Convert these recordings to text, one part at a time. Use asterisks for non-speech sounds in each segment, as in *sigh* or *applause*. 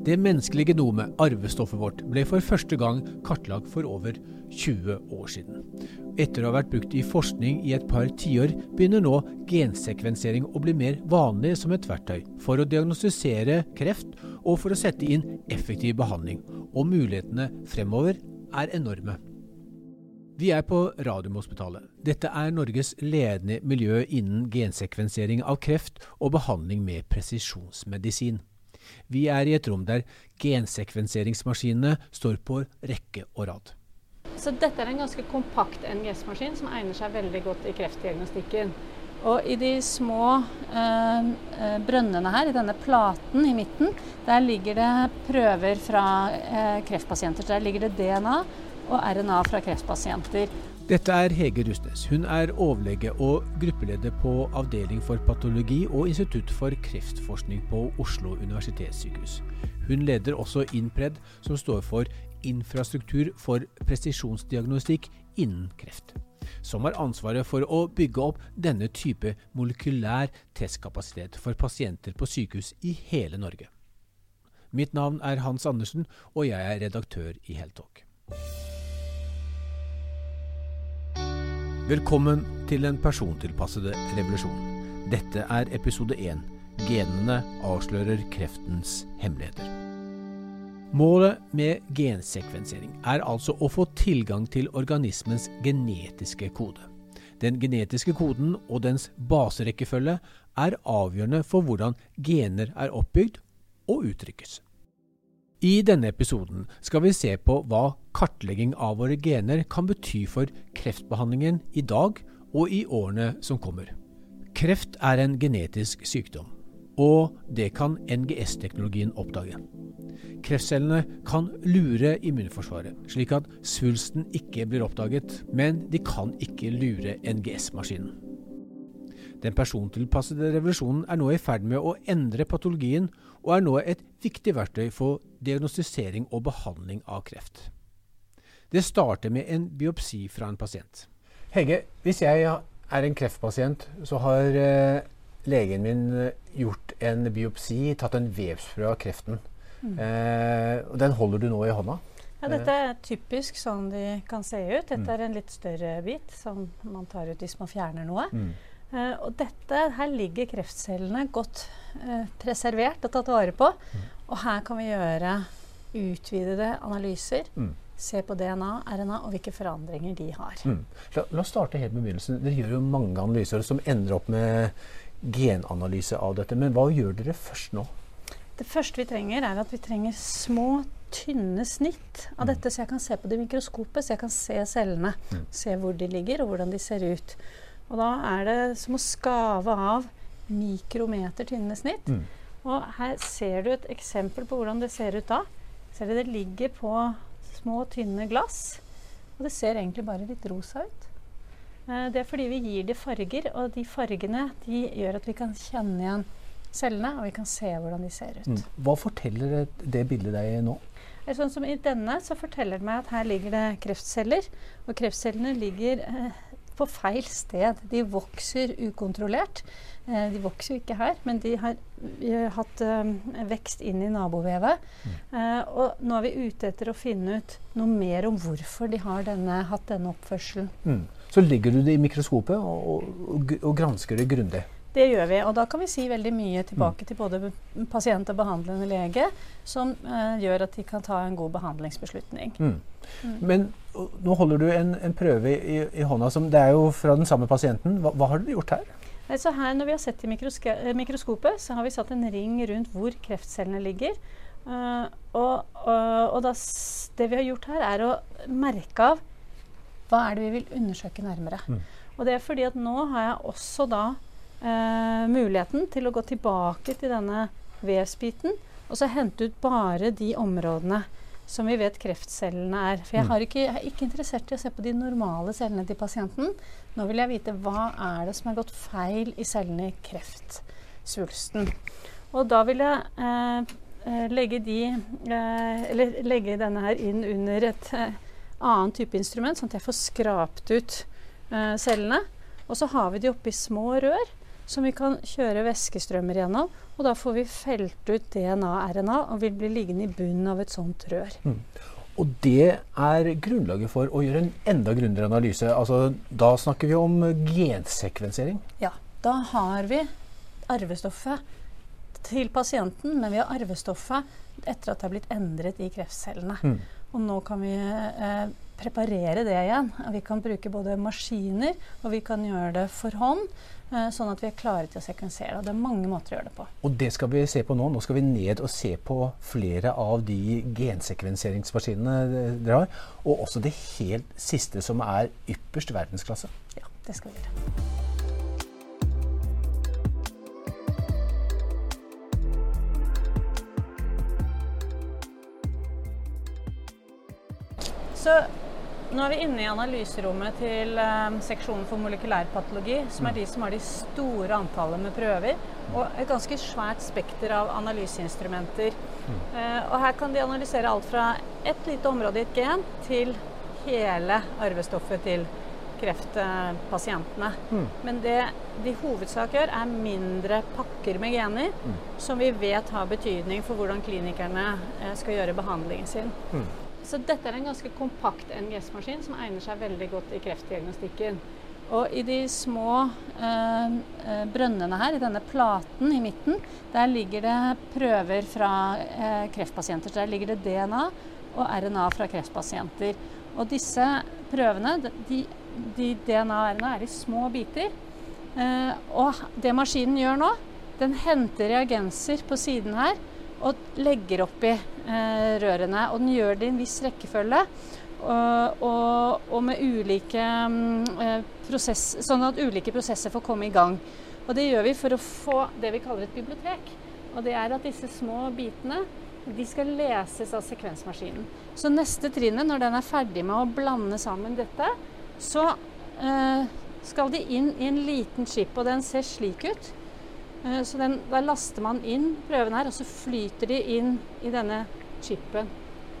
Det menneskelige genomet, arvestoffet vårt, ble for første gang kartlagt for over 20 år siden. Etter å ha vært brukt i forskning i et par tiår, begynner nå gensekvensering å bli mer vanlig som et verktøy for å diagnostisere kreft og for å sette inn effektiv behandling. Og mulighetene fremover er enorme. Vi er på Radiumhospitalet. Dette er Norges ledende miljø innen gensekvensering av kreft og behandling med presisjonsmedisin. Vi er i et rom der gensekvenseringsmaskinene står på rekke og rad. Så dette er en ganske kompakt NGS-maskin som egner seg veldig godt i kreftdiagnostikken. Og i de små eh, brønnene her, i denne platen i midten, der ligger det prøver fra eh, kreftpasienter. Der ligger det DNA og RNA fra kreftpasienter. Dette er Hege Rustnes. Hun er overlege og gruppeleder på Avdeling for patologi og Institutt for kreftforskning på Oslo universitetssykehus. Hun leder også INPRED, som står for Infrastruktur for presisjonsdiagnostikk innen kreft. Som har ansvaret for å bygge opp denne type molekylær testkapasitet for pasienter på sykehus i hele Norge. Mitt navn er Hans Andersen, og jeg er redaktør i Heltalk. Velkommen til den persontilpassede revolusjonen. Dette er episode én. Genene avslører kreftens hemmeligheter. Målet med gensekvensering er altså å få tilgang til organismens genetiske kode. Den genetiske koden og dens baserekkefølge er avgjørende for hvordan gener er oppbygd og uttrykkes. I denne episoden skal vi se på hva kartlegging av våre gener kan bety for kreftbehandlingen i dag og i årene som kommer. Kreft er en genetisk sykdom, og det kan NGS-teknologien oppdage. Kreftcellene kan lure immunforsvaret, slik at svulsten ikke blir oppdaget, men de kan ikke lure NGS-maskinen. Den persontilpassede revolusjonen er nå i ferd med å endre patologien, og er nå et viktig verktøy for diagnostisering og behandling av kreft. Det starter med en biopsi fra en pasient. Hege, hvis jeg er en kreftpasient, så har eh, legen min eh, gjort en biopsi, tatt en vevsprøve av kreften. Mm. Eh, og den holder du nå i hånda? Ja, dette er typisk sånn de kan se ut. Dette mm. er en litt større bit som man tar ut hvis man fjerner noe. Mm. Uh, og dette, her ligger kreftcellene godt uh, preservert og tatt vare på. Mm. Og her kan vi gjøre utvidede analyser. Mm. Se på DNA, RNA og hvilke forandringer de har. Mm. La, la, oss starte helt med begynnelsen. Dere gjør jo mange analyser som ender opp med genanalyse av dette. Men hva gjør dere først nå? Det første vi trenger, er at vi trenger små, tynne snitt av mm. dette, så jeg kan se på det i mikroskopet. Så jeg kan se cellene. Mm. Se hvor de ligger, og hvordan de ser ut. Og da er det som å skave av mikrometer tynne snitt. Mm. Og her ser du et eksempel på hvordan det ser ut da. Ser du det ligger på små, tynne glass. Og det ser egentlig bare litt rosa ut. Eh, det er fordi vi gir de farger, og de fargene de gjør at vi kan kjenne igjen cellene, og vi kan se hvordan de ser ut. Mm. Hva forteller det bildet deg nå? Sånn som I denne så forteller det meg at her ligger det kreftceller. Og kreftcellene ligger eh, på feil sted. De vokser ukontrollert. Eh, de vokser jo ikke her, men de har, har hatt um, vekst inn i nabovevet. Mm. Uh, og nå er vi ute etter å finne ut noe mer om hvorfor de har denne, hatt denne oppførselen. Mm. Så legger du det i mikroskopet og, og, og gransker det grundig? Det gjør vi, og da kan vi si veldig mye tilbake mm. til både pasient og behandlende lege, som uh, gjør at de kan ta en god behandlingsbeslutning. Mm. Mm. Men nå holder du en, en prøve i, i, hånda som Det er jo fra den samme pasienten. Hva, hva har dere gjort her? Så her, Når vi har sett i eh, mikroskopet, så har vi satt en ring rundt hvor kreftcellene ligger. Uh, og, og, og da, det vi har gjort her, er å merke av hva er det vi vil undersøke nærmere. Mm. Og det er fordi at nå har jeg også da uh, muligheten til å gå tilbake til denne vevsbiten og så hente ut bare de områdene som vi vet kreftcellene er. For jeg, har ikke, jeg, er ikke interessert i å se på de normale cellene til pasienten. Nå vil jeg vite hva er det som er gått feil i cellene i kreftsvulsten. Og da vil jeg eh, eh legge, de, eh, eller legge denne her inn under et eh, annet type instrument, sånn at jeg får skrapt ut eh, cellene. Og så har vi de oppi små rør som vi kan kjøre væskestrømmer gjennom. Og da får vi felt ut DNA RNA og vil bli liggende i bunnen av et sånt rør. Mm. Og det er grunnlaget for å gjøre en enda grundigere analyse. Altså, da snakker vi om gensekvensering? Ja. Da har vi arvestoffet til pasienten, men vi har arvestoffet etter at det har blitt endret i kreftcellene. Mm. Og nå kan vi eh, preparere det igjen. Vi kan bruke både maskiner og vi kan gjøre det for hånd. Eh, sånn at vi er klare til å sekvensere. Og det er mange måter å gjøre det på. Og det skal vi se på nå. Nå skal vi ned og se på flere av de gensekvenseringsmaskinene dere har. Og også det helt siste, som er ypperst verdensklasse. Ja, det skal vi gjøre. Så nå er vi inne i analyserommet til um, seksjonen for molekylærpatologi, som er mm. de som har de store antallet med prøver, og et ganske svært spekter av analyseinstrumenter. Mm. Uh, og her kan de analysere alt fra et lite område i et gen til hele arvestoffet til kreftpasientene. Mm. Men det de hovedsak gjør, er mindre pakker med gener, mm. som vi vet har betydning for hvordan klinikerne uh, skal gjøre behandlingen sin. Så dette er en ganske kompakt NGS-maskin som egner seg veldig godt i kreftdiagnostikken. Og i de små eh, brønnene her, i denne platen i midten, der ligger det prøver fra eh, kreftpasienter. Der ligger det DNA og RNA fra kreftpasienter. Og disse prøvene, de, de DNA og RNA, er i små biter. Eh, og det maskinen gjør nå, den henter reagenser på siden her og legger oppi eh, rørene. Og den gjør det i en viss rekkefølge. Og, og, med ulike mm, eh, prosess, sånn at ulike prosesser får komme i gang. Og det gjør vi for å få det vi kaller et bibliotek. Og det er at disse små bitene de skal leses av sekvensmaskinen. Så neste trinnet, når den er ferdig med å blande sammen dette, så eh, skal de inn i en liten chip. Og den ser slik ut. Eh, så den, da laster man inn prøvene her, og så flyter de inn i denne chipen.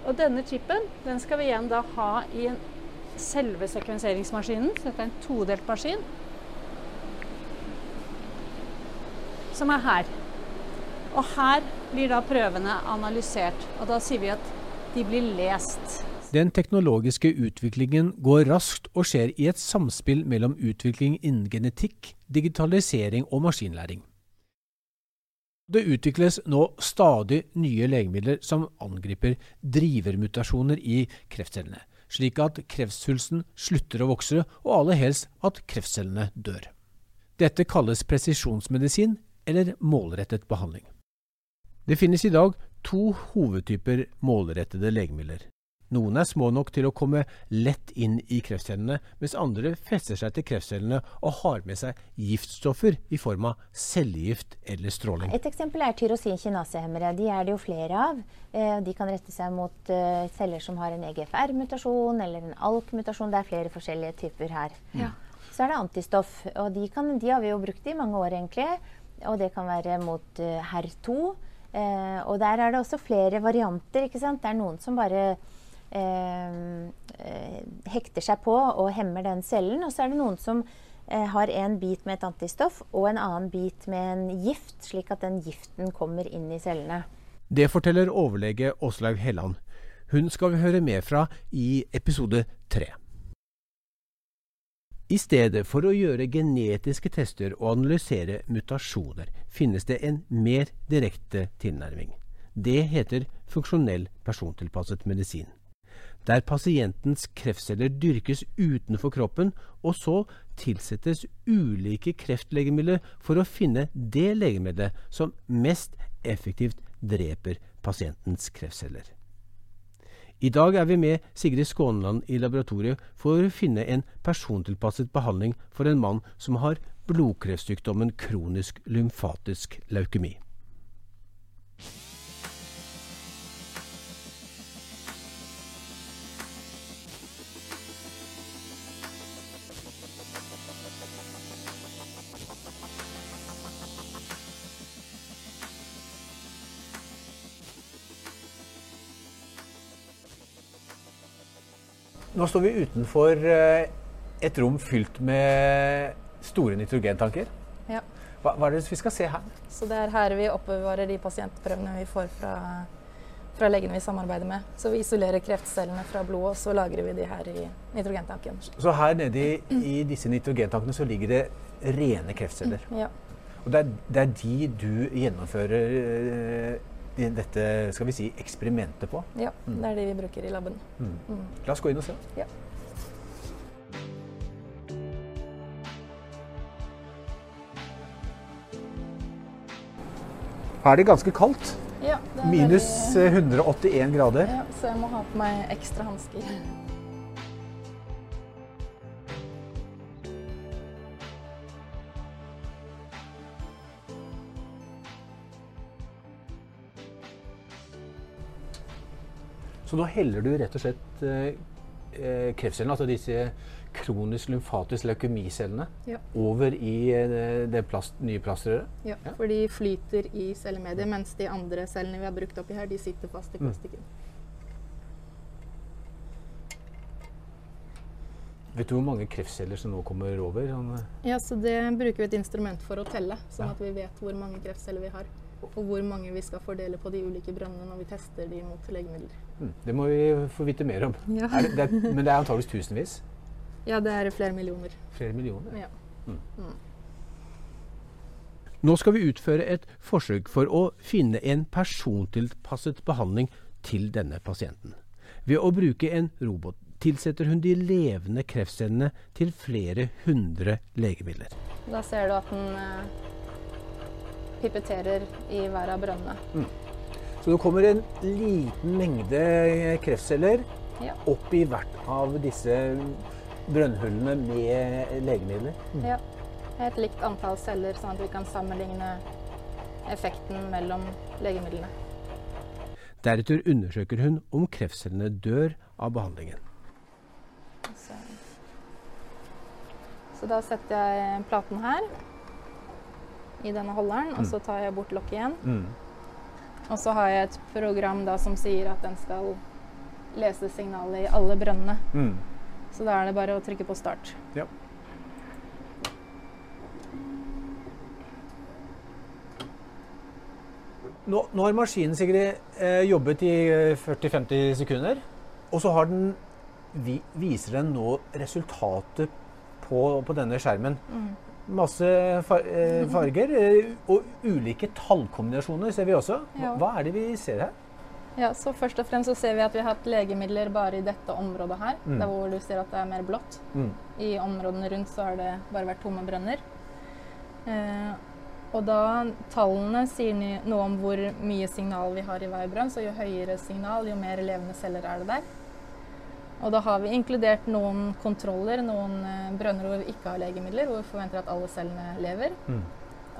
Og denne chipen den skal vi igjen da ha i selve sekvenseringsmaskinen. Så dette er en todelt maskin. Som er her. Og her blir da prøvene analysert. Og da sier vi at de blir lest. Den teknologiske utviklingen går raskt og skjer i et samspill mellom utvikling innen genetikk, digitalisering og maskinlæring. Det utvikles nå stadig nye legemidler som angriper drivermutasjoner i kreftcellene, slik at kreftsvulsten slutter å vokse, og aller helst at kreftcellene dør. Dette kalles presisjonsmedisin eller målrettet behandling. Det finnes i dag to hovedtyper målrettede legemidler. Noen er små nok til å komme lett inn i kreftcellene, mens andre fester seg til kreftcellene og har med seg giftstoffer i form av cellegift eller stråling. Et eksempel er tyrosin kinasehemmere. De er det jo flere av. Eh, de kan rette seg mot eh, celler som har en EGFR-mutasjon eller en ALK-mutasjon. Det er flere forskjellige typer her. Ja. Så er det antistoff. og de, kan, de, har vi jo brukt i mange år, egentlig. Og det kan være mot HER2. Eh, og der er det også flere varianter. ikke sant? Det er noen som bare hekter seg på og hemmer den cellen. Og så er det noen som eh, har en bit med et antistoff og en annen bit med en gift, slik at den giften kommer inn i cellene. Det forteller overlege Åslaug Helland. Hun skal vi høre mer fra i episode tre. I stedet for å gjøre genetiske tester og analysere mutasjoner, finnes det en mer direkte tilnærming. Det heter funksjonell persontilpasset medisin der pasientens kreftceller dyrkes utenfor kroppen, og så tilsettes ulike kreftlegemidler for å finne det legemiddelet som mest effektivt dreper pasientens kreftceller. I dag er vi med Sigrid Skånland i laboratoriet for å finne en persontilpasset behandling for en mann som har blodkreftsykdommen kronisk lymfatisk leukemi. Nå står vi utenfor eh, et rom fylt med store nitrogentanker. Ja. Hva, hva, er det vi skal se her? Så Det er her vi oppbevarer de pasientprøvene vi får fra, fra legene vi samarbeider med. Så vi isolerer kreftcellene fra blodet, og så lagrer vi de her i nitrogentanken. Så her nede i, i disse nitrogentankene så ligger det rene kreftceller? Ja. Og det er, det er de du gjennomfører uh, dette skal vi si, eksperimentet på? Ja, mm. det er det vi bruker i laben. Mm. Mm. La oss gå inn og se. Ja. Her er det ganske kaldt. Ja, det er Minus veldig... 181 grader. Ja, så jeg må ha på meg ekstra hansker. Så nå heller du rett og slett eh, eh kreftcellene, altså disse kronisk lymfatisk leukemicellene ja. over i eh, det plast, nye plastrøret? Ja, ja, for de flyter i cellemediet, mens de andre cellene vi har brukt oppi her, de sitter fast i mm. plastikken. Mm. Vet du hvor mange kreftceller som nå kommer over? Sånn, ja, så Det bruker vi et instrument for å telle, sånn ja. at vi vet hvor mange kreftceller vi har. Og hvor mange vi skal fordele på de ulike brønnene når vi tester de mot legemidler. Mm, det må vi få vite mer om. Ja. Det, det er, men det er antakeligvis tusenvis? Ja, det er flere millioner. Flere millioner? Ja. Mm. Mm. Nå skal vi utføre et forsøk for å finne en persontilpasset behandling til denne pasienten. Ved å bruke en robot tilsetter hun de levende kreftcellene til flere hundre legemidler. Da ser du at den uh, pipetterer i hver av brønnene. Mm. Så det kommer en liten mengde kreftceller ja. opp i hvert av disse brønnhullene med legemidler. Mm. Ja. Et likt antall celler, sånn at vi kan sammenligne effekten mellom legemidlene. Deretter undersøker hun om kreftcellene dør av behandlingen. Så, Så da setter jeg platen her i denne holderen, og så mm. tar jeg bort lokket igjen. Mm. Og så har jeg et program da som sier at den skal lese signalet i alle brønnene. Mm. Så da er det bare å trykke på start. Ja. Nå, nå har maskinen sikkert eh, jobbet i 40-50 eh, sekunder, og så den, vi, viser den nå resultatet på, på denne skjermen. Mm. Masse far, eh, farger eh, og ulike tallkombinasjoner ser vi også. Hva, hva er det vi ser her? Ja, så Først og fremst så ser vi at vi har hatt legemidler bare i dette området her. Mm. Der hvor du ser at det er mer blått. Mm. I områdene rundt så har det bare vært tomme brønner. Eh, og da Tallene sier noe om hvor mye signal vi har i hver brønn. Så jo høyere signal, jo mer levende celler er det der. Og da har vi inkludert noen kontroller, noen eh, brønner hvor vi ikke har legemidler, hvor vi forventer at alle cellene lever. Mm.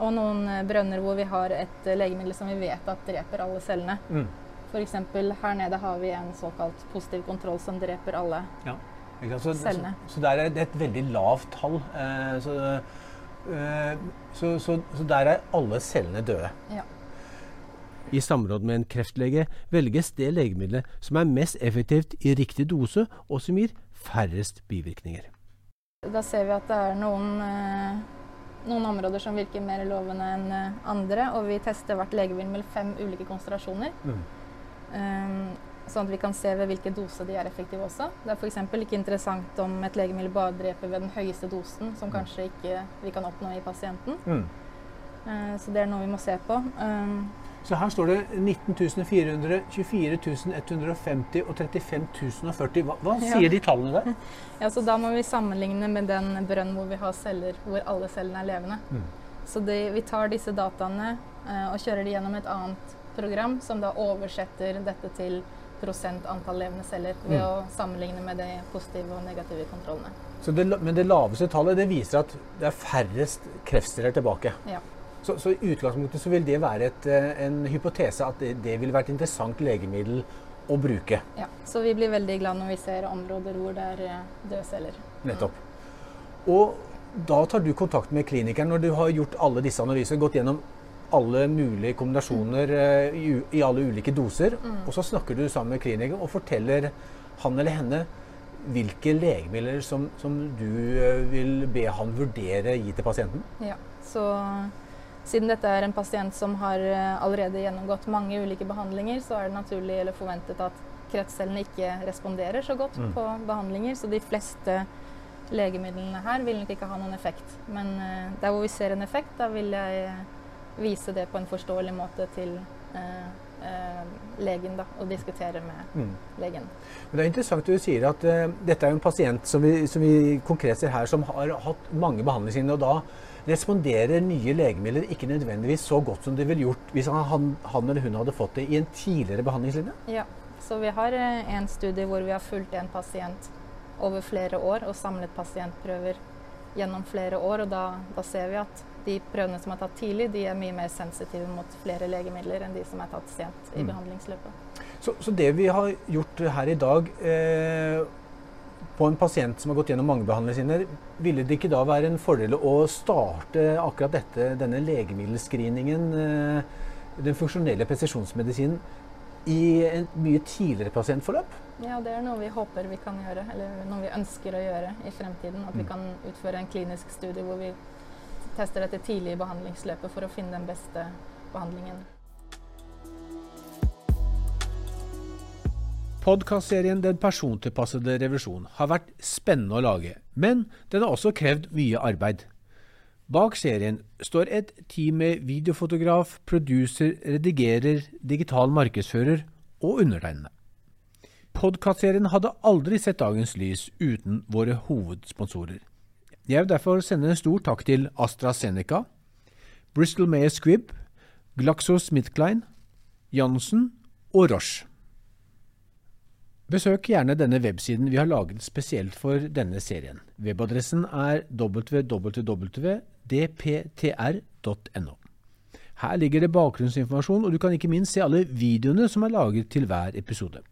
Og noen eh, brønner hvor vi har et eh, legemiddel som vi vet at dreper alle cellene. Mm. F.eks. her nede har vi en såkalt positiv kontroll som dreper alle ja. så, cellene. Så, så, der er det et veldig lavt tall. Eh, så, eh, så, så, der er alle cellene døde. Ja. I samråd med en kreftlege velges det legemiddelet som er mest effektivt i riktig dose, og som gir færrest bivirkninger. Da ser vi at det er noen, eh, noen områder som virker mer lovende enn eh, andre, og vi tester hvert legemiddel med fem ulike konsentrasjoner. Mm. Um, sånn at vi kan se ved hvilken dose de er effektive også. Det er f.eks. ikke interessant om et legemiddel bare dreper ved den høyeste dosen, som mm. kanskje ikke vi kan oppnå i pasienten. Mm. Så det er noe vi må se på. Så her står det 19.400, 24.150 og 35.040. Hva, hva sier ja. de tallene der? Ja, så Da må vi sammenligne med den brønn hvor vi har celler hvor alle cellene er levende. Mm. Så det, vi tar disse dataene uh, og kjører de gjennom et annet program som da oversetter dette til prosent antall levende celler ved mm. å sammenligne med de positive og negative kontrollene. Det, men det laveste tallet det viser at det er færrest kreftceller tilbake? Ja. Så, så, i utgangspunktet så vil det være et, eh, en hypotese at det, det vil være et interessant legemiddel å bruke? Ja, så vi blir veldig glad når vi ser områder hvor det er eh, døde celler. Nettopp. Og da tar du kontakt med klinikeren når du har gjort alle disse analysene, gått gjennom alle mulige kombinasjoner uh, i, i, alle ulike doser. Mm. Og så snakker du sammen med klinikeren og forteller han eller henne hvilke legemidler som, som du vil be han vurdere gi til pasienten. Ja, så siden dette er en pasient som har eh, allerede gjennomgått mange ulike behandlinger, så er det naturlig eller forventet at kreftcellene ikke responderer så godt mm. på behandlinger. Så de fleste legemidlene her vil nok ikke ha noen effekt. Men uh, der hvor vi ser en effekt, da vil jeg vise det på en forståelig måte til uh, uh, legen da, og diskutere med mm. legen. Men Det er interessant at du sier at dette er en pasient som vi, som vi, konkret ser her, som har hatt mange behandlinger. og da responderer nye legemidler ikke nødvendigvis så godt som de ville gjort hvis han, han, eller hun hadde fått det i en tidligere behandlingslinje? Ja, så vi har en studie hvor vi har fulgt en pasient over flere år og samlet pasientprøver gjennom flere år. Og da, da, ser vi at de prøvene som er tatt tidlig, de er mye mer sensitive mot flere legemidler enn de som er tatt sent i mm. behandlingsløpet. Så, så, det vi har gjort her i dag eh, på en pasient som har gått gjennom mange behandlinger ville det ikke da være en fordel å starte akkurat dette, denne legemiddelscreeningen, eh, den funksjonelle presisjonsmedisinen, i et mye tidligere pasientforløp? Ja, det er noe vi håper vi kan gjøre, eller noe vi ønsker å gjøre i fremtiden. At vi mm. kan utføre en klinisk studie hvor vi tester dette tidlig i behandlingsløpet for å finne den beste behandlingen. Podkastserien Den persontilpassede revisjon har vært spennende å lage, men den har også krevd mye arbeid. Bak serien står et team med videofotograf, producer, redigerer, digital markedsfører og undertegnede. Podkastserien hadde aldri sett dagens lys uten våre hovedsponsorer. Jeg vil derfor sende en stor takk til AstraZeneca, Bristol Mayer Squibb, GlaxoSmithKline, Jansen og Roche. Besøk gjerne denne websiden vi har laget spesielt for denne serien. Webadressen er www.dptr.no. Her ligger det bakgrunnsinformasjon, og du kan ikke minst se alle videoene som er laget til hver episode.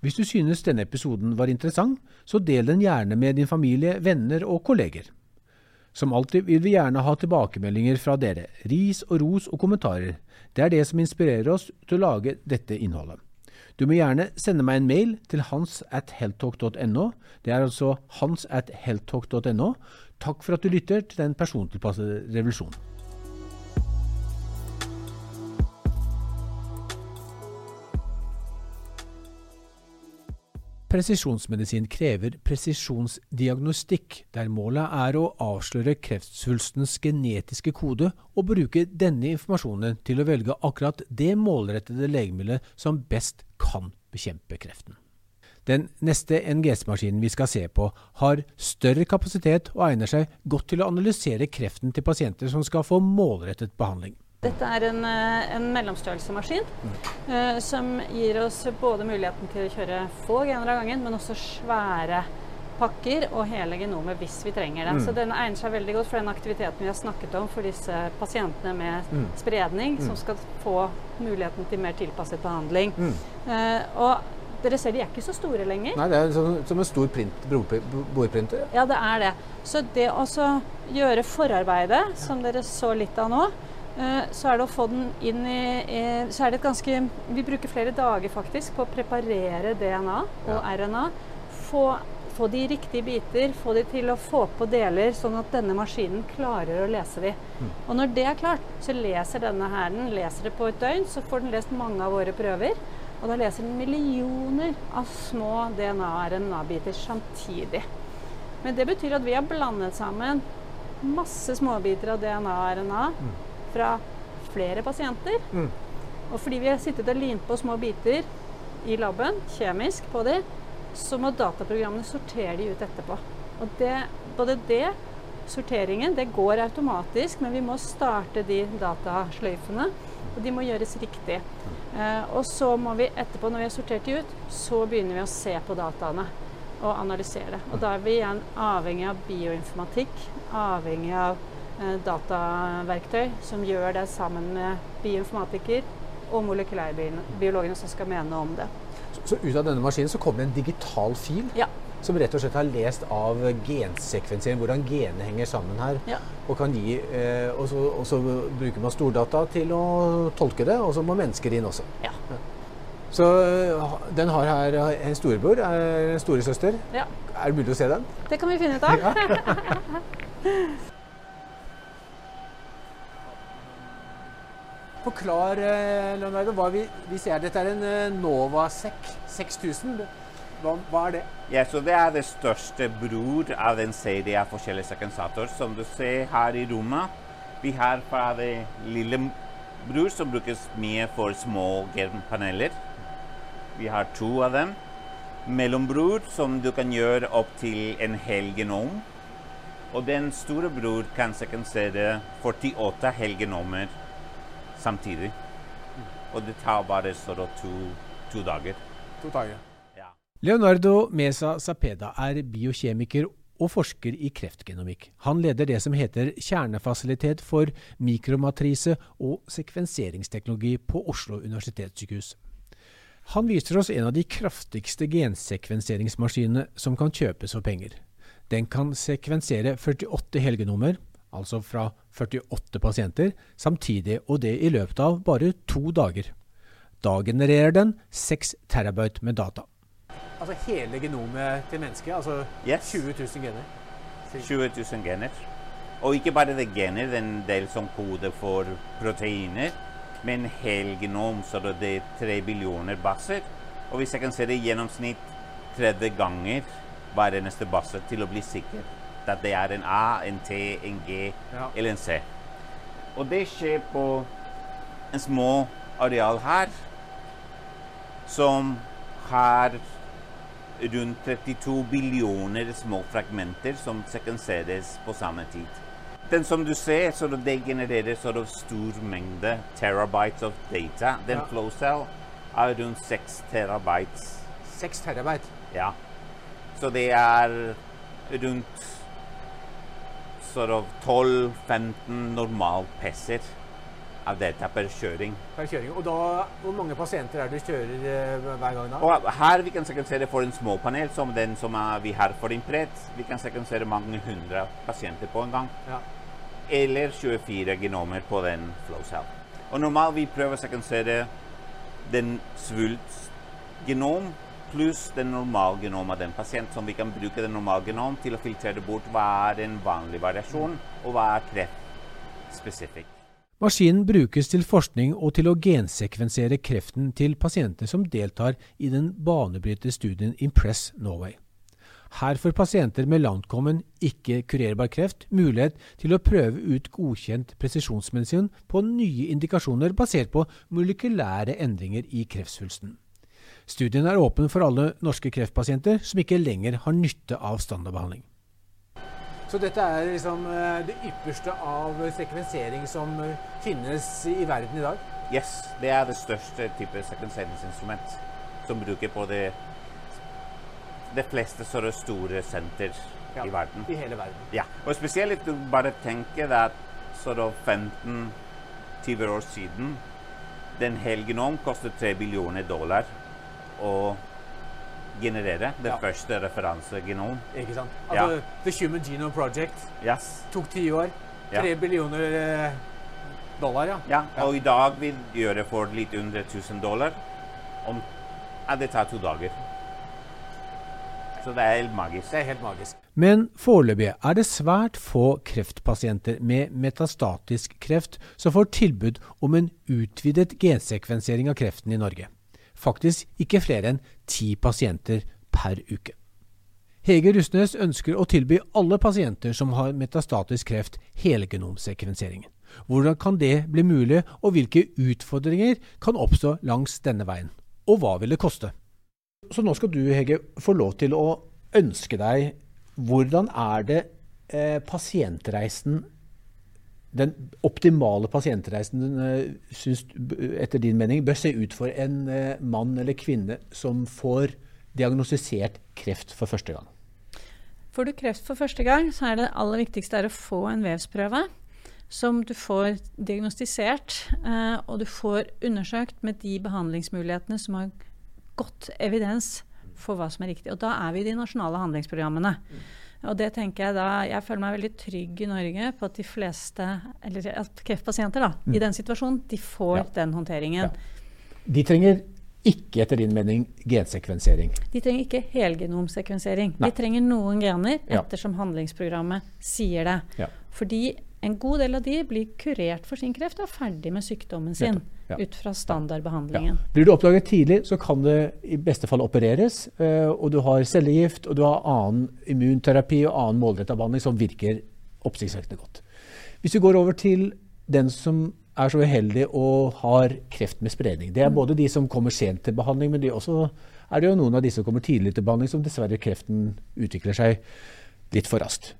Hvis du synes denne episoden var interessant, så del den gjerne med din familie, venner og kolleger. Som alltid vil vi gjerne ha tilbakemeldinger fra dere, ris og ros og kommentarer. Det er det som inspirerer oss til å lage dette innholdet. Du må gjerne sende meg en mail til hans at heltalk.no. Det er altså hans at heltalk.no. Takk for at du lytter til den persontilpassede revolusjonen. Presisjonsmedisin krever presisjonsdiagnostikk, der målet er å avsløre kreftsvulstens genetiske kode og bruke denne informasjonen til å velge akkurat det målrettede legemiddelet som best kan bekjempe kreften. Den neste NGS-maskinen vi skal se på, har større kapasitet og egner seg godt til å analysere kreften til pasienter som skal få målrettet behandling. Dette er en, eh, en mellomstørrelsemaskin mm. uh, som gir oss både muligheten til å kjøre få gener av gangen, men også svære pakker og hele genomet hvis vi trenger det. Mm. Så den egner seg veldig godt for den aktiviteten vi har snakket om for disse pasientene med mm. spredning, som mm. skal få muligheten til mer tilpasset behandling. Uh, og dere ser de er ikke så store lenger. Nei, det er som, som en stor print, bordprinter. Ja, det er det. Så det å gjøre forarbeidet, som dere så litt av nå, Eh, så er det å få den inn i, Så er det et ganske Vi bruker flere dager faktisk på å preparere DNA og ja. RNA. Få, få de i riktige biter, få de til å få på deler, sånn at denne maskinen klarer å lese de. Mm. Og når det er klart, så leser denne her den leser det på et døgn, så får den lest mange av våre prøver. Og da leser den millioner av små DNA- og RNA-biter samtidig. Men det betyr at vi har blandet sammen masse småbiter av DNA og RNA. Mm fra flere pasienter. Mm. Og fordi vi har sittet og limt på små biter i laben, kjemisk på dem, så må dataprogrammene sortere de ut etterpå. Og det, både det, sorteringen, det går automatisk, men vi må starte de datasløyfene. Og de må gjøres riktig. Eh, og så må vi etterpå, når vi har sortert de ut, så begynner vi å se på dataene og analysere det. Og da er vi igjen avhengig av bioinformatikk, avhengig av dataverktøy som gjør det sammen med bioinformatiker og molekylærbiologene som skal mene om det. Så, så, ut av denne maskinen så kommer det en digital fil? Ja. Som rett og slett har lest av gensekvensering, hvordan genene henger sammen her. Ja. Og, kan gi, eh, og, så, og, så, bruker man stordata til å tolke det, og så må mennesker inn også. Ja. ja. Så eh, den har her en storebror, en storesøster. Ja. Er det mulig å se den? Det kan vi finne ut av. *laughs* Forklar, Leonardo, hva vi, vi ser. Dette er en Novasec 6000. Hva, hva, er det? Ja, så Det er det største bror av en serie av forskjellige sekvensatorer. Som du ser her i rommet. Vi har fra det lille bror som brukes mye for små genpaneler. Vi har to av dem. Mellombror som du kan gjøre opp til en hel genom. Og den store bror kan sekvensere 48 helgenomer samtidig. Og det tar bare to, to dager. To dager. Ja. Leonardo Mesa Zapeda er biokjemiker og forsker i kreftgenomikk. Han leder det som heter Kjernefasilitet for mikromatrise og sekvenseringsteknologi på Oslo universitetssykehus. Han viser oss en av de kraftigste gensekvenseringsmaskinene som kan kjøpes for penger. Den kan sekvensere 48 helgenomer, altså fra 48 pasienter, samtidig, og det i løpet av bare to dager. Da genererer den 6 terabyte med data. Altså hele genomet til mennesket? Altså yes. 20 000 gener? 20 000 gener. Og ikke bare det gener, den del som koder for proteiner, men helgenom, så det er tre billioner baser. Og hvis jeg kan se det i gjennomsnitt 30 ganger hver eneste base til å bli sikker at det er en A, en T, en G ja. eller en C. Og det skjer på en små areal her, som har rundt 32 billioner små fragmenter som sekvenseres på samme tid. Den som du ser, så det genererer så stor mengde terabytes of data. Den ja. flow cell er rundt 6 terabytes. 6 terabyte? Ja. Så det er rundt 12-15 normalpesser av data per kjøring. Per kjøring. Og da, Hvor mange pasienter er det du kjører eh, hver gang? da? Og her vi kan sekvensere for en småpanel som den som er, vi har for Impret. Vi kan sekvensere mange hundre pasienter på en gang. Ja. Eller 24 genomer på den flow cell. Og normalt vi prøver å sekvensere den svulstgenom pluss den normale genom av den pasient, som vi kan bruke den normale genom til å filtrere bort hva er en vanlig variasjon, og hva er kreftspesifikt. Maskinen brukes til forskning og til å gensekvensere kreften til pasienter som deltar i den banebrytende studien Impress Norway. Her får pasienter med langtkommen, ikke-kurerbar kreft mulighet til å prøve ut godkjent presisjonsmedisin på nye indikasjoner basert på molekylære endringer i kreftsvulsten. Studien er åpen for alle norske kreftpasienter som ikke lenger har nytte av standardbehandling. Så dette er liksom eh, det ypperste av sekvensering som eh, finnes i verden i dag? Yes, det er det største type sekvenseringsinstrument som bruker på det, de fleste store senter ja, i verden. I hele verden. Ja, og spesielt du bare tenker at 15-20 år siden den helgenom kostet 3 billioner dollar. Og generere det ja. første referansegenom. Ikke sant. Altså, ja. The Human Genome Project yes. tok ti år. Tre billioner eh, dollar, ja. ja. Og i dag vil vi gjøre for litt under 1000 dollar. Om, ja, det tar to dager. Så det er helt magisk. Det er helt magisk. Men foreløpig er det svært få kreftpasienter med metastatisk kreft som får tilbud om en utvidet gensekvensering av kreften i Norge faktisk ikke flere enn ti pasienter per uke. Hege Rustnes ønsker å tilby alle pasienter som har metastatisk kreft, helgenomsekvenseringen. Hvordan kan det bli mulig, og hvilke utfordringer kan oppstå langs denne veien? Og hva vil det koste? Så nå skal du, Hege, få lov til å ønske deg hvordan er det eh, pasientreisen den optimale pasientreisen eh, synes, etter din mening bør se ut for en eh, mann eller kvinne som får diagnostisert kreft for første gang? Får du kreft for første gang, så er det aller viktigste å få en vevsprøve som du får diagnostisert, eh, og du får undersøkt med de behandlingsmulighetene som har godt evidens for hva som er riktig. Og da er vi i de nasjonale handlingsprogrammene. Og det tenker Jeg da, jeg føler meg veldig trygg i Norge på at de fleste, eller at kreftpasienter da, mm. i den situasjonen, de får ja. den håndteringen. Ja. De trenger ikke etter din mening gensekvensering? De trenger ikke helgenomsekvensering. Nei. De trenger noen gener ettersom handlingsprogrammet sier det. Ja. Fordi en god del av de blir kurert for sin kreft og er ferdig med sykdommen sin ja. ut fra standardbehandlingen. Ja. Blir du oppdaget tidlig, så kan det i beste fall opereres. Øh, og du har cellegift, og du har annen immunterapi og annen målretta behandling som virker oppsiktsvekkende godt. Hvis vi går over til den som er så uheldig og har kreft med spredning. Det er mm. både de som kommer sent til behandling, men de også, er det jo noen av de som kommer tidlig til behandling, som dessverre kreften utvikler seg litt for raskt.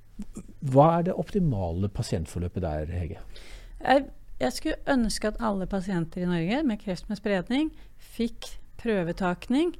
Hva er det optimale pasientforløpet der, Hege? Jeg, jeg skulle ønske at alle pasienter i Norge med kreft med spredning fikk prøvetakning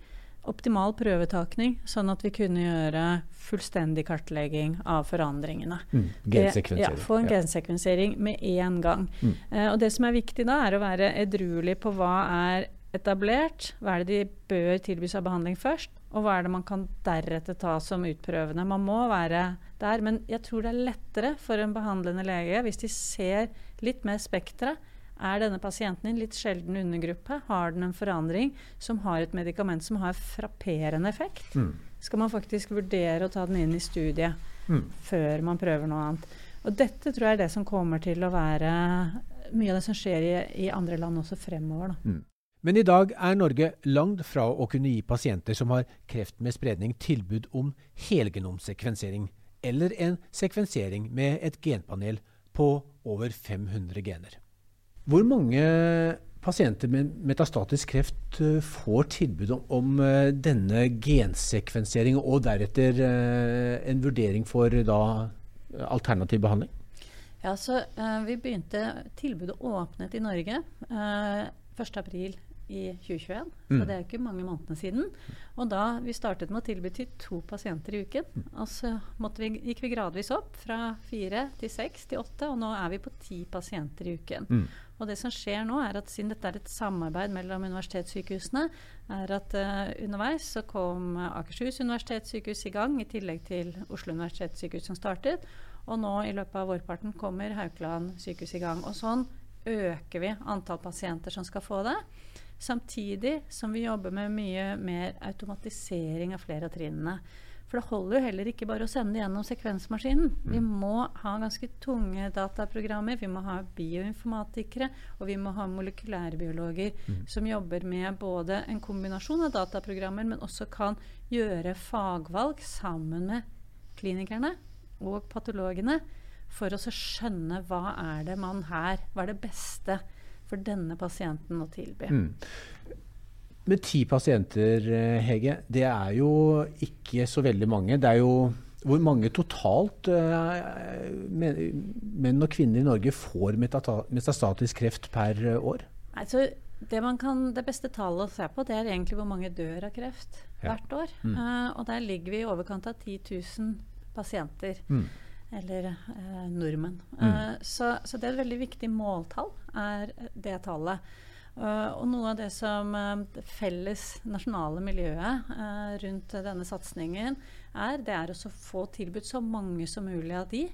optimal prøvetakning, sånn at vi kunne gjøre fullstendig kartlegging av forandringene. Mm, gensekvensering. Ja, få en ja. gensekvensering med en gang. Mm. Eh, og det som er viktig da, er å være edruelig på hva er etablert, hva er det de bør tilbys av behandling først, og hva er det man kan deretter ta som utprøvende. Man må være der, men jeg tror det er lettere for en behandlende lege hvis de ser litt mer spekteret er denne pasienten i en litt sjelden undergruppe? Har den en forandring som har et medikament som har frapperende effekt? Mm. Skal man faktisk vurdere å ta den inn i studiet mm. før man prøver noe annet? Og dette tror jeg er det som kommer til å være mye av det som skjer i, i andre land også fremover. Mm. Men i dag er Norge langt fra å kunne gi pasienter som har kreft med spredning, tilbud om helgenomsekvensering, eller en sekvensering med et genpanel på over 500 gener. Hvor mange pasienter med metastatisk kreft eh, får tilbud om, eh, denne gensekvenseringen, og deretter eh, en vurdering for da, alternativ behandling? Ja, så Vi begynte Tilbudet åpnet i Norge uh, 1.4 i 2021. Mm. Så det er ikke mange månedene siden. Og da vi startet med å tilby til to pasienter i uken. Mm. Og så vi, gikk vi gradvis opp fra fire til seks til åtte, og nå er vi på ti pasienter i uken. Mm. Og det som skjer nå, er at siden dette er et samarbeid mellom universitetssykehusene, er at uh, underveis så kom Akershus universitetssykehus i gang, i tillegg til Oslo universitetssykehus som startet. Og nå i løpet av vårparten kommer Haukeland sykehus i gang. Og sånn øker vi antall pasienter som skal få det. Samtidig som vi jobber med mye mer automatisering av flere av trinnene. For det holder jo heller ikke bare å sende gjennom sekvensmaskinen. Mm. Vi må ha ganske tunge dataprogrammer, vi må ha bioinformatikere, og vi må ha molekylærbiologer mm. som jobber med både en kombinasjon av dataprogrammer, men også kan gjøre fagvalg sammen med klinikerne og patologene for å skjønne hva er det man her Hva er det beste for denne pasienten å tilby. Mm. Med ti pasienter, eh, Hege, det er jo ikke så veldig mange. Det er jo hvor mange totalt uh, menn og kvinner i Norge får metastatisk kreft per år? Altså, det, kan, det, beste tallet å se på, det er egentlig hvor mange dør av kreft ja. hvert år. Mm. Uh, og der ligger vi i overkant av 10 000 pasienter. Mm eller eh, nordmenn. Mm. Eh, så, så, det er et veldig viktig måltall, er det tallet. Uh, og noe av det som uh, det felles nasjonale miljøet rundt denne satsingen er, det er å få tilbudt så mange som mulig av de.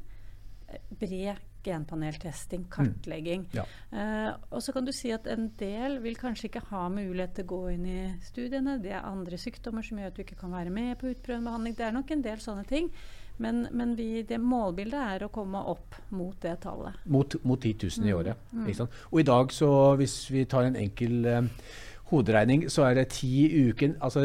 Bred genpaneltesting, mm. kartlegging. Mm. Ja. og så kan du si at en del vil kanskje ikke ha mulighet til å gå inn i studiene. Det er andre sykdommer som gjør at du ikke kan være med på utprøvende behandling. Det er nok en del sånne ting. Men, men vi, det målbildet er å komme opp mot det tallet. Mot, mot 10 000 i mm. året. Mm. Og i dag, så hvis vi tar en enkel eh, hoderegning, så er det ti i uken. Altså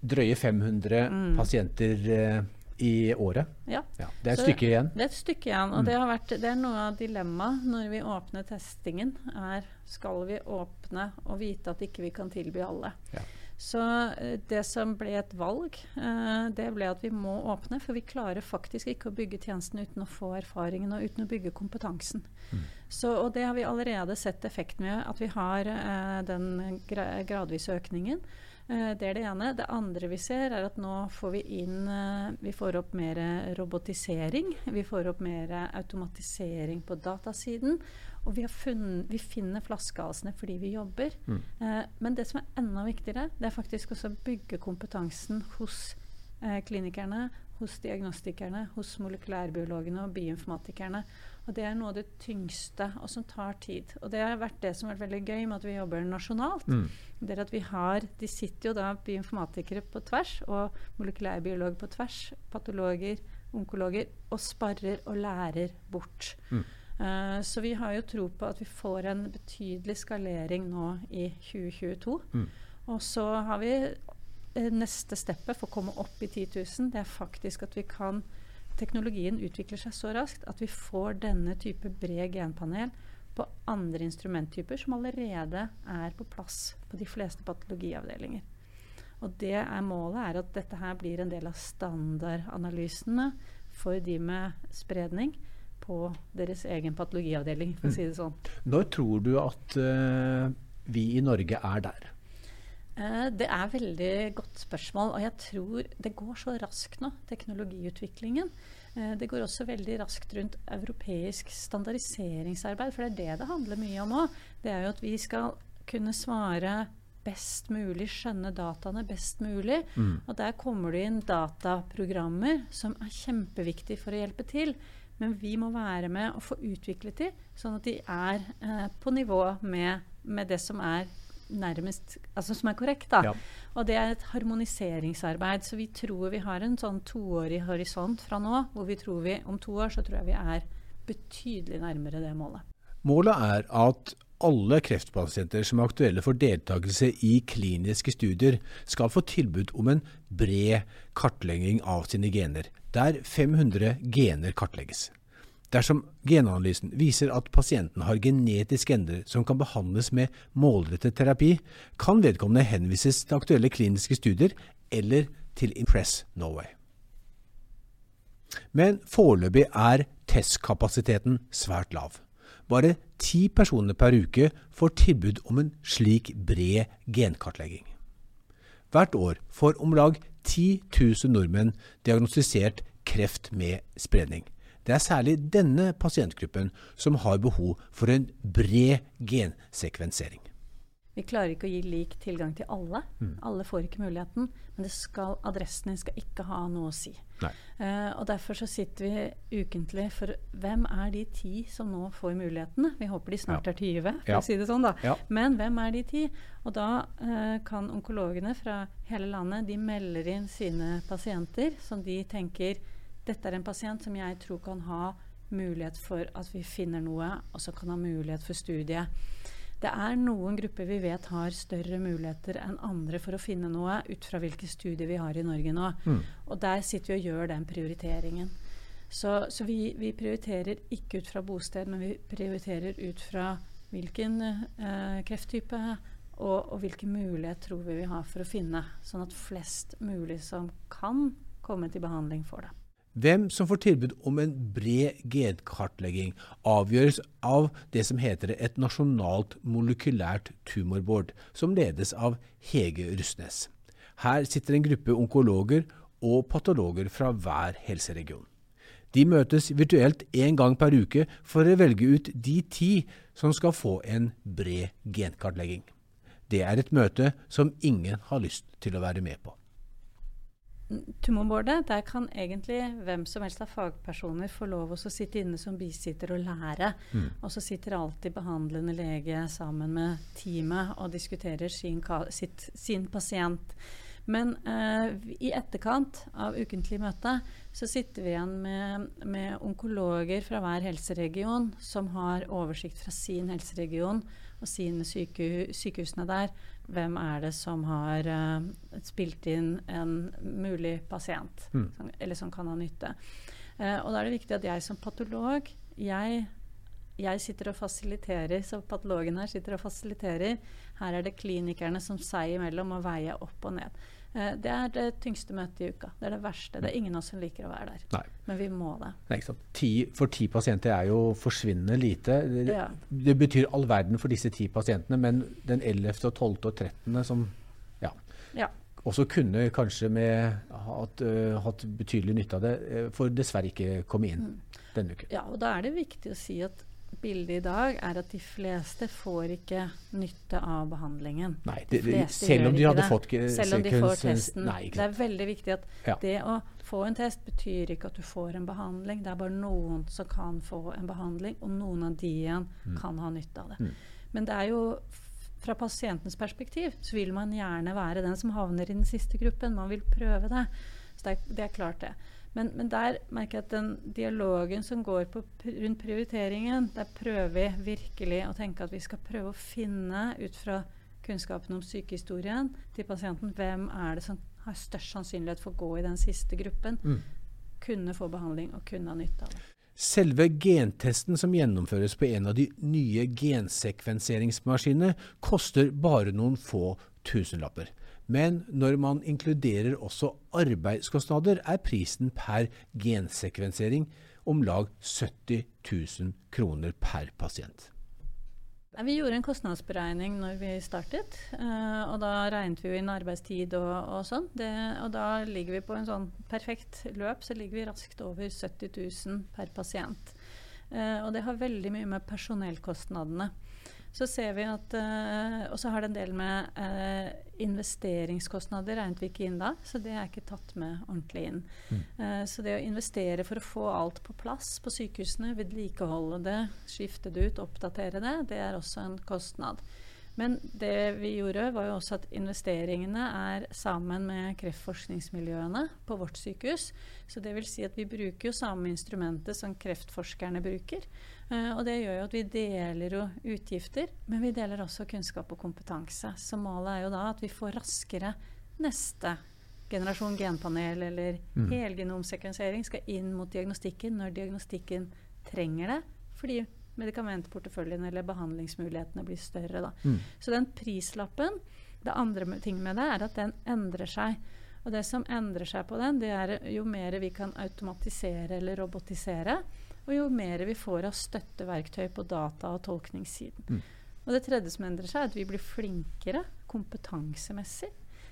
drøye 500 mm. pasienter eh, i året. Ja. ja. Det er et så stykke igjen. Det er et stykke igjen. Og mm. det, vært, det, er noe av dilemmaet når vi åpner testingen. er Skal vi åpne og vite at ikke vi kan tilby alle? Ja. Så eh, det som ble et valg, eh, det ble at vi må åpne. For vi klarer faktisk ikke å bygge tjenesten uten å få erfaringen og uten å bygge kompetansen. Mm. Så, og det har vi allerede sett effekten med, at vi har eh, den gra gradvise økningen. Det er det ene. Det andre vi ser, er at nå får vi inn Vi får opp mer robotisering. Vi får opp mer automatisering på datasiden. Og vi, funnet, vi finner flaskehalsene fordi vi jobber. Mm. Eh, men det som er enda viktigere, det er faktisk også å bygge kompetansen hos eh, klinikerne, hos diagnostikerne, hos molekylærbiologene og bioinformatikerne. Og det er noe av det tyngste, og som tar tid. Og det har vært det som har vært veldig gøy med at vi jobber nasjonalt. Mm. Det er at vi har, De sitter jo da bioinformatikere på tvers, og molekylærbiologer på tvers, patologer, onkologer, og sparrer og lærer bort. Mm. Uh, så vi har jo tro på at vi får en betydelig skalering nå i 2022. Mm. Og så har vi uh, neste steppet for å komme opp i 10 000. Det er faktisk at vi kan Teknologien utvikler seg så raskt at vi får denne type bred genpanel på andre instrumenttyper som allerede er på plass på de fleste patologiavdelinger. Og det er målet er at dette her blir en del av standardanalysene for de med spredning på deres egen patologiavdeling, for å mm. si det sånn. Når tror du at uh, vi i Norge er der? Uh, det er veldig godt spørsmål. Og jeg tror det går så raskt nå, teknologiutviklingen. Uh, det går også veldig raskt rundt europeisk standardiseringsarbeid, for det er det det handler mye om òg. Det er jo at vi skal kunne svare best mulig, skjønne dataene best mulig. Mm. Og der kommer det inn dataprogrammer som er kjempeviktige for å hjelpe til. Men vi må være med og få utviklet de, sånn at de er eh, på nivå med, med, det som er nærmest Altså som er korrekt, da. Ja. Og det er et harmoniseringsarbeid. Så vi tror vi har en sånn toårig horisont fra nå, hvor vi tror vi om to år så tror jeg vi er betydelig nærmere det målet. Målet er at alle kreftpasienter som er aktuelle for deltakelse i kliniske studier, skal få tilbud om en bred kartlegging av sine gener, der 500 gener kartlegges. Dersom genanalysen viser at pasienten har genetiske ender som kan behandles med målrettet terapi, kan vedkommende henvises til aktuelle kliniske studier eller til Impress Norway. Men foreløpig er testkapasiteten svært lav. Bare ti personer per uke får tilbud om en slik bred genkartlegging. Hvert år får om lag 10 000 nordmenn diagnostisert kreft med spredning. Det er særlig denne pasientgruppen som har behov for en bred gensekvensering. Vi klarer ikke å gi lik tilgang til alle. Mm. Alle får ikke muligheten. Men skal, adressen din skal ikke ha noe å si. Uh, og Derfor så sitter vi ukentlig for hvem er de ti som nå får mulighetene? Vi håper de snart ja. er 20, for ja. å si det sånn. da. Ja. Men hvem er de ti? Og da uh, kan onkologene fra hele landet de melder inn sine pasienter som de tenker dette er en pasient som jeg tror kan ha mulighet for at vi finner noe, og så kan ha mulighet for studie. Det er noen grupper vi vet har større muligheter enn andre for å finne noe, ut fra hvilke studier vi har i Norge nå. Mm. Og der sitter vi og gjør den prioriteringen. Så, så vi, vi, prioriterer ikke ut fra bosted, men vi prioriterer ut fra hvilken eh, krefttype og, og hvilke muligheter tror vi vi har for å finne, sånn at flest mulig som kan komme til behandling, får det. Hvem som får tilbud om en bred genkartlegging, avgjøres av det som heter et nasjonalt molekylært tumorbord, som ledes av Hege Rustnes. Her sitter en gruppe onkologer og patologer fra hver helseregion. De møtes virtuelt én gang per uke for å velge ut de ti som skal få en bred genkartlegging. Det er et møte som ingen har lyst til å være med på. Tumorbordet, der kan egentlig hvem som helst av fagpersoner få lov å sitte inne som bisitter og lære. Mm. Og så sitter alltid behandlende lege sammen med teamet og diskuterer sin, sitt, sin pasient. Men uh, i etterkant av ukentlig møte så sitter vi igjen med, med onkologer fra hver helseregion som har oversikt fra sin helseregion og sine syke, sykehusene der hvem er det som har uh, spilt inn en mulig pasient, mm. som, eller som kan ha nytte. Uh, og da er det viktig at jeg som patolog jeg, jeg sitter og fasiliterer, så patologen her sitter og fasiliterer. Her er det klinikerne som seg imellom må veie opp og ned. Eh, det er det tyngste møtet i uka. Det er det verste. Det er ingen av oss som liker å være der. Nei. Men vi må det. Nei, ti, for ti pasienter er jo forsvinnende lite. Det, ja. det, betyr all verden for disse ti pasientene, men den 11., og 12. og 13. som ja, ja. også kunne kanskje med hatt, uh, hatt, betydelig nytte av det, uh, får dessverre ikke komme inn mm. denne uken. Ja, og da er det viktig å si at bildet i dag er at de fleste får ikke nytte av behandlingen. Nei, det, de selv om de hadde det. fått Selv om de får testen. Nei, det er veldig viktig at ja. det å få en test betyr ikke at du får en behandling. Det er bare noen som kan få en behandling, og noen av de igjen mm. kan ha nytte av det. Mm. Men det er jo fra pasientens perspektiv så vil man gjerne være den som havner i den siste gruppen. Man vil prøve det. Så det er, det er klart, det. Men, men, der merker jeg at den dialogen som går på, rundt prioriteringen, der prøver vi virkelig å tenke at vi skal prøve å finne, ut fra kunnskapen om sykehistorien til pasienten, hvem er det som har størst sannsynlighet for å gå i den siste gruppen. Mm. Kunne få behandling og kunne ha nytte av det. Selve gentesten som gjennomføres på en av de nye gensekvenseringsmaskinene, koster bare noen få tusenlapper. Men når man inkluderer også arbeidskostnader, er prisen per gensekvensering om lag 70 000 kroner per pasient. Vi gjorde en kostnadsberegning når vi startet. Uh, og da regnet vi inn arbeidstid og, og sånn. Og da ligger vi på en sånn perfekt løp, så ligger vi raskt over 70 000 per pasient. Uh, og det har veldig mye med personellkostnadene så ser vi at uh, Og så har det en del med uh, investeringskostnader regnet vi ikke inn da, så det er ikke tatt med ordentlig inn. Mm. Uh, så det å investere for å få alt på plass på sykehusene, vedlikeholde det, skifte det ut, oppdatere det, det er også en kostnad. Men det vi gjorde, var jo også at investeringene er sammen med kreftforskningsmiljøene på vårt sykehus. Så det vil si at vi bruker jo samme instrumentet som kreftforskerne bruker. Uh, og det gjør jo at vi deler jo utgifter, men vi deler også kunnskap og kompetanse. Så målet er jo da at vi får raskere neste generasjon genpanel eller mm. helgenomsekvensering skal inn mot diagnostikken når diagnostikken trenger det. Fordi medikamentporteføljen eller behandlingsmulighetene blir større. Mm. Så den prislappen Det andre ting med det er at den endrer seg. Og det som endrer seg på den, det er jo mer vi kan automatisere eller robotisere, og jo mer vi får av støtteverktøy på data- og tolkningssiden. Mm. Og det tredje som endrer seg, er at vi blir flinkere kompetansemessig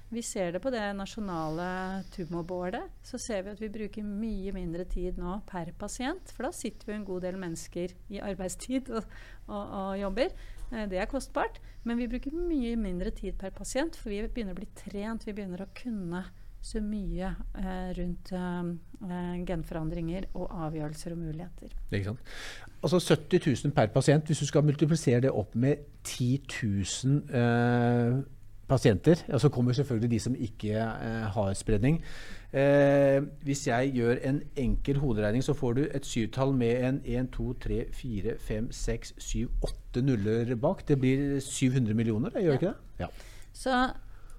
vi ser det på det nasjonale tumorboardet. Så ser vi at vi bruker mye mindre tid nå per pasient. For da sitter vi en god del mennesker i arbeidstid og, og, og jobber. Eh, det er kostbart. Men vi bruker mye mindre tid per pasient, for vi begynner å bli trent. Vi begynner å kunne så mye eh, rundt eh, genforandringer og avgjørelser og muligheter. Ikke sant? Altså 70 000 per pasient. Hvis du skal multiplisere det opp med 10 000 eh, pasienter. Og så kommer selvfølgelig de som ikke eh, har spredning. Eh, hvis jeg gjør en enkel hoderegning, så får du et syvtall med en 1, 2, 3, 4, 5, 6, 7, 8 nuller bak. Det blir 700 millioner, gjør ja. ikke det? Ja. Så,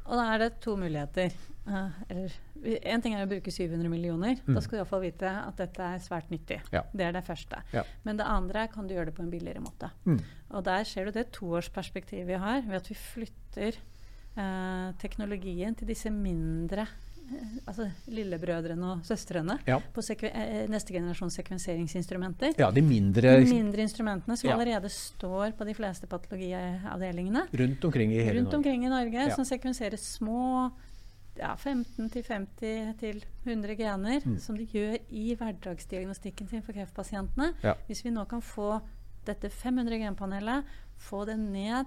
og da er det to muligheter. Uh, eller Én ting er å bruke 700 millioner. Mm. Da skal du iallfall vite at dette er svært nyttig. Ja. Det er det første. Ja. Men det andre er kan du gjøre det på en billigere måte. Mm. Og der ser du det toårsperspektivet vi har, ved at vi flytter uh, teknologien til disse mindre altså lillebrødrene og søstrene ja. på eh, neste generasjons sekvenseringsinstrumenter. Ja, De mindre, de mindre instrumentene som ja. allerede står på de fleste patologiavdelingene. Rundt omkring i hele Rundt Norge. i Norge, ja. Som sekvenserer små ja, 15-50-100 gener, mm. som de gjør i hverdagsdiagnostikken sin for kreftpasientene. Hvis vi nå kan få dette 500 genpanelet, få det ned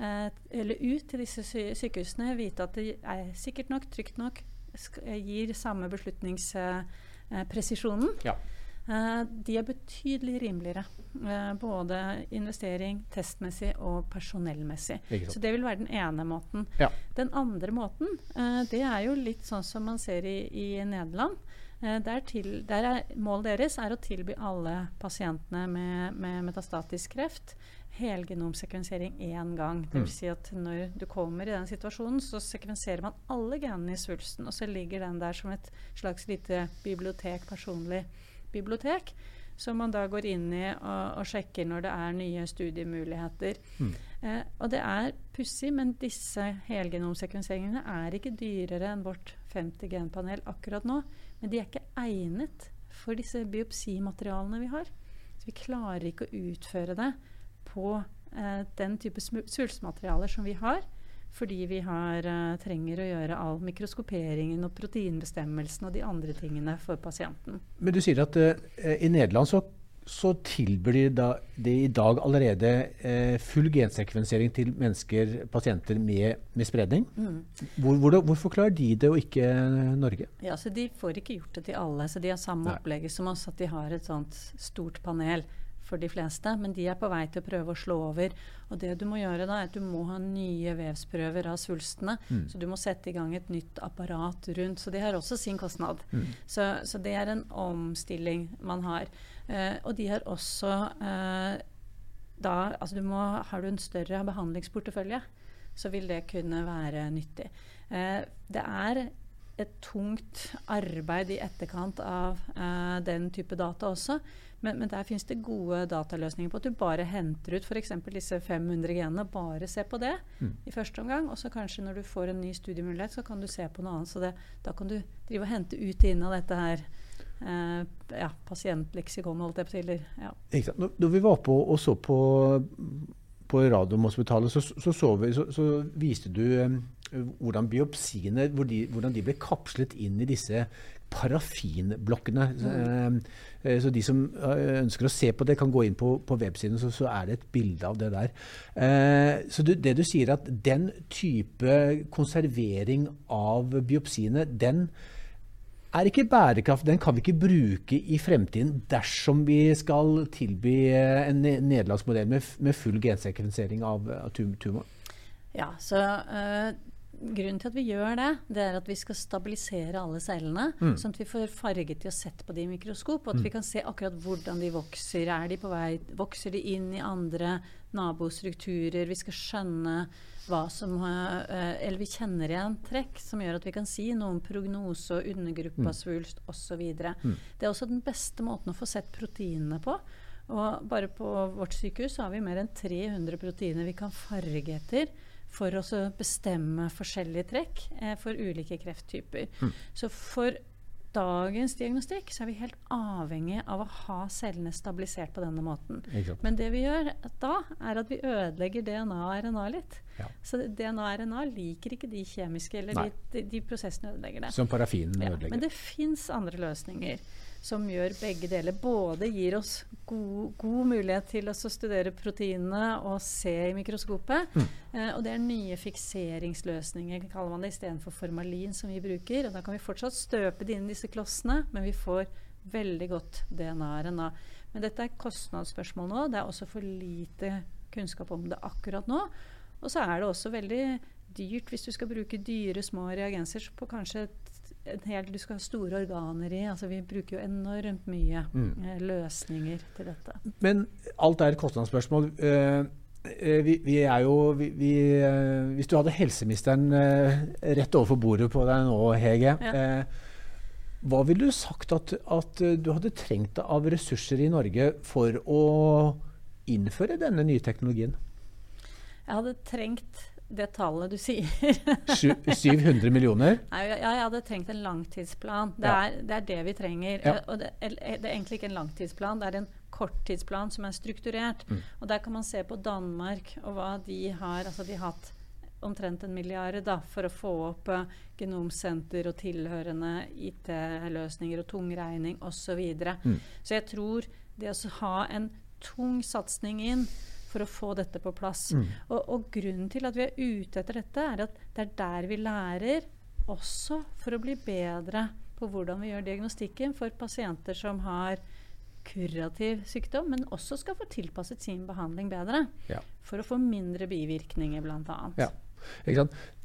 Eh, eller ut til disse sykehusene, vite at det er sikkert nok, trygt nok, eh, gir samme beslutningspresisjonen. Ja. Uh, de er betydelig rimeligere. Uh, både investering, testmessig og personellmessig. Så det vil være den ene måten. Ja. Den andre måten, det er jo litt sånn som man ser i, i Nederland. Der, til, der er, målet deres er å tilby alle pasientene med, med metastatisk kreft helgenomsekvensering én gang. Det vil mm. si at når du kommer i den situasjonen, så sekvenserer man alle genene i svulsten, og så ligger den der som et slags lite bibliotek, personlig bibliotek, som man da går inn i og, og sjekker når det er nye studiemuligheter. Mm. Eh, og det er pussig, men disse helgenomsekvenseringene er ikke dyrere enn vårt 50 genpanel akkurat nå. Men de er ikke egnet for disse biopsimaterialene vi har. Så vi klarer ikke å utføre det på eh, den type svulstmaterialer som vi har. Fordi vi har, uh, trenger å gjøre all mikroskoperingen og proteinbestemmelsen og de andre tingene for pasienten. Men du sier at uh, i Nederland så, så tilbyr de, da, de i dag allerede eh, full gensekvensering til mennesker, pasienter med, med spredning. Mm. Hvor, hvor, hvorfor klarer de det, og ikke Norge? Ja, så De får ikke gjort det til alle. så De har samme opplegget som oss, at de har et sånt stort panel. for de fleste, men de er på vei til å prøve å slå over. Og det du må gjøre da, er at du må ha nye vevsprøver av svulstene. Mm. Så du må sette i gang et nytt apparat rundt. Så de har også sin kostnad. Mm. Så, så, det er en omstilling man har. Uh, og de har også uh, da altså du må, Har du en større behandlingsportefølje, så vil det kunne være nyttig. Uh, det er et tungt arbeid i etterkant av den type data også. Men, men der finnes det gode dataløsninger på at du bare henter ut f.eks. disse 500 genene. Bare se på det mm. i første omgang. Og så kanskje når du får en ny studiemulighet, så kan du se på noe annet. Så det, da kan du drive og hente ut inn av dette her eh, ja, pasientleksikon, holdt jeg på å ja. Når, når vi var på og så på, på Radiumhospitalet, så, så, så, vi, så, viste du eh, hvordan biopsiene hvor de, hvordan de ble kapslet inn i disse parafinblokkene. Mm. Eh, så de som eh, ønsker å se på det, kan gå inn på, på websiden, så, så, er det et bilde av det der. Eh, så du, det du sier, at den type konservering av biopsiene, den er ikke bærekraft. Den kan vi ikke bruke i fremtiden dersom vi skal tilby en nederlagsmodell med, med full gensekvensering av, av tumor. Ja, så uh, grunnen til at vi gjør det, det er at vi skal stabilisere alle cellene. Mm. Sånn at vi får farget de og sett på de i mikroskop. Og at mm. vi kan se akkurat hvordan de vokser. Er de på vei, Vokser de inn i andre nabostrukturer? Vi skal skjønne hva som uh, Eller vi kjenner igjen trekk som gjør at vi kan si noe om prognose og undergruppasvulst mm. osv. Mm. Det er også den beste måten å få sett proteinene på. Og bare på vårt sykehus har vi mer enn 300 proteiner vi kan farge etter for å bestemme forskjellige trekk eh, for ulike krefttyper. Mm. Så for dagens diagnostikk så er vi helt avhengig av å ha cellene stabilisert på denne måten. Men det vi gjør da, er at vi ødelegger DNA og RNA litt. Ja. Så DNA og RNA liker ikke de kjemiske, eller de, de, de, prosessene ødelegger det. Som parafinen ja, ødelegger. Men det fins andre løsninger som gjør begge deler. Både gir oss god, god mulighet til å studere proteinene og se i mikroskopet. Mm. Eh, og det er nye fikseringsløsninger, kaller man det, istedenfor formalin, som vi bruker. Og da kan vi fortsatt støpe det inn i disse klossene, men vi får veldig godt DNA-RNA. Men dette er kostnadsspørsmål nå. Det er også for lite kunnskap om det akkurat nå. Og så er det også veldig dyrt hvis du skal bruke dyre, små reagenser på kanskje et hel, du skal ha store organer i. altså Vi bruker jo enormt mye mm. eh, løsninger til dette. Men alt er et kostnadsspørsmål. Uh, vi, vi, er jo vi, vi, Hvis du hadde helseministeren rett overfor bordet på deg nå, Hege. Ja. hva ville du sagt at, at, du hadde trengt av ressurser i Norge for å innføre denne nye teknologien? Jeg hadde trengt det tallet du sier. *laughs* 700 millioner? Nei, ja, jeg hadde trengt en langtidsplan. Det, ja. er, det er, det vi trenger. Ja. Og det, det, er egentlig ikke en langtidsplan, det er en korttidsplan som er strukturert. Mm. Og der kan man se på Danmark og hva de har. Altså de har hatt omtrent en milliard da, for å få opp uh, genomsenter og tilhørende IT-løsninger og tungregning osv. Så, videre. mm. så jeg tror det å ha en tung satsing inn for å få dette på plass. Mm. Og, og, grunnen til at vi er ute etter dette, er at det er der vi lærer også for å bli bedre på hvordan vi gjør diagnostikken for pasienter som har kurativ sykdom, men også skal få tilpasset sin behandling bedre. Ja. For å få mindre bivirkninger, bl.a. Ja.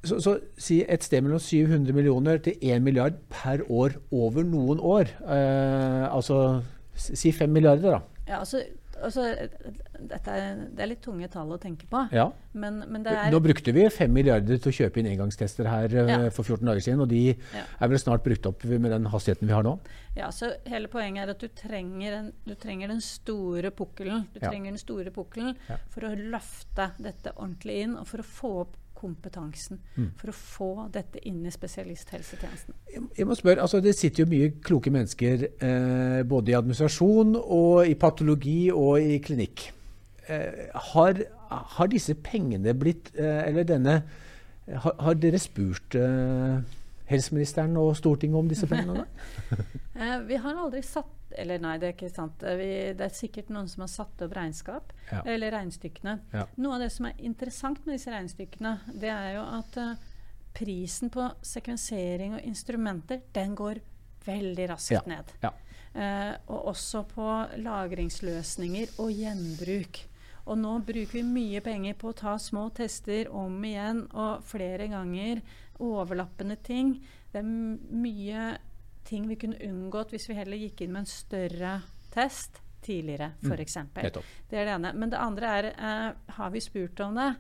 Så, så, si et sted mellom 700 millioner til 1 milliard per år over noen år. Eh, altså si 5 milliarder, da. Ja, altså altså, dette er, det er litt tunge tall å tenke på. Ja. Men, men er, Nå brukte vi 5 milliarder til å kjøpe inn engangstester her uh, ja. for 14 dager siden. Og de ja. er vel snart brukt opp med den hastigheten vi har nå? Ja, så Hele poenget er at du trenger, en, du trenger den store pukkelen. Du trenger den store pukkelen for å løfte dette ordentlig inn, og for å få opp kompetansen mm. for å få dette inn i spesialisthelsetjenesten? Jeg må spørre, altså Det sitter jo mye kloke mennesker eh, både i administrasjon og i patologi og i klinikk. Eh, har, har, disse pengene blitt eh, Eller denne har, har dere spurt eh, helseministeren og Stortinget om disse pengene? *laughs* *laughs* Eh, vi har aldri satt eller nei, det er ikke sant. Eh, vi, det er sikkert noen som har satt opp regnskap, ja. eller regnestykkene. Ja. Noe av det som er interessant med disse regnestykkene, det er jo at uh, prisen på sekvensering og instrumenter, den går veldig raskt ja. ned. Uh, og også på lagringsløsninger og gjenbruk. Og nå bruker vi mye penger på å ta små tester om igjen og flere ganger. Overlappende ting. Det er mye ting vi kunne unngått hvis vi heller gikk inn med en større test tidligere, f.eks. Mm. Det er det ene. Men det andre er uh, har vi spurt om det?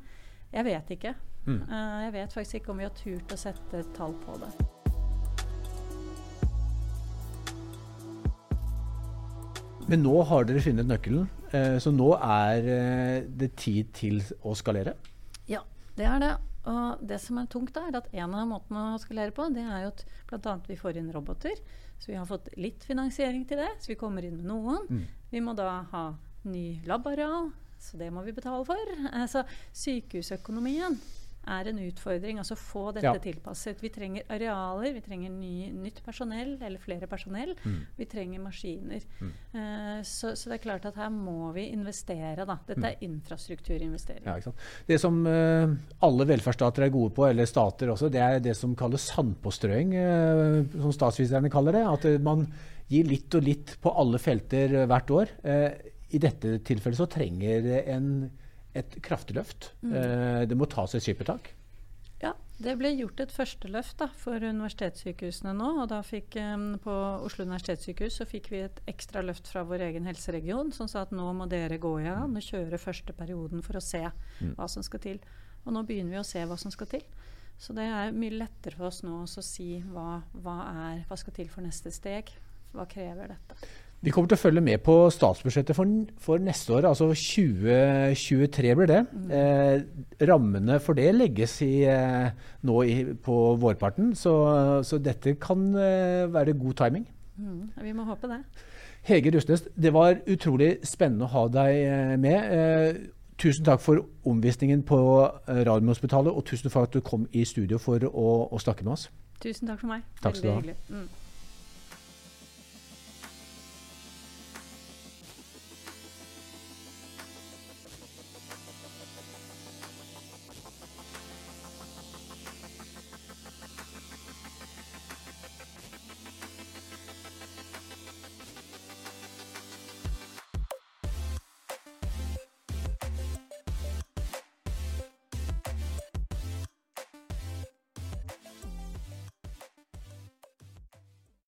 Jeg vet ikke. Mm. Uh, jeg vet faktisk ikke om vi har turt å sette tall på det. Men nå har dere funnet nøkkelen, uh, så nå er det tid til å skalere? Ja, det er det. Og det som er tungt, da, er at en av måtene å skalere på, det er jo at bl.a. vi får inn roboter. Så vi har fått litt finansiering til det, så vi kommer inn med noen. Mm. Vi må da ha ny labareal, så det må vi betale for. Altså sykehusøkonomien er en utfordring. Altså få dette ja. tilpasset. Vi trenger arealer, vi trenger ny, nytt personell, eller flere personell. Mm. Vi trenger maskiner. Mm. Uh, så, så, det er klart at her må vi investere, da. Dette mm. er infrastrukturinvestering. Ja, det som uh, alle velferdsstater er gode på, eller stater også, det er det som kalles sandpåstrøing, uh, som statsviserne kaller det. At man gir litt og litt på alle felter hvert år. I dette tilfellet så trenger en et kraftig løft. Mm. Eh, det må tas et skippertak. Ja, det ble gjort et første løft da, for universitetssykehusene nå. og da fikk um, På Oslo universitetssykehus så fikk vi et ekstra løft fra vår egen helseregion som sa at nå må dere gå igjen gang og kjøre første perioden for å se mm. hva som skal til. Og nå begynner vi å se hva som skal til. Så det er mye lettere for oss nå å si hva, hva, er, hva skal til for neste steg. Hva krever dette? Vi kommer til å følge med på statsbudsjettet for, for neste år, altså 2023 blir det. Mm. Eh, rammene for det legges i, eh, nå i, på vårparten, så, så dette kan eh, være god timing. Mm, vi må håpe det. Hege Rustnes, det var utrolig spennende å ha deg eh, med. Eh, tusen takk for omvisningen på Radiumhospitalet, og tusen takk for at du kom i studio for å, å snakke med oss. Tusen takk for meg. Takk Veldig hyggelig. Mm.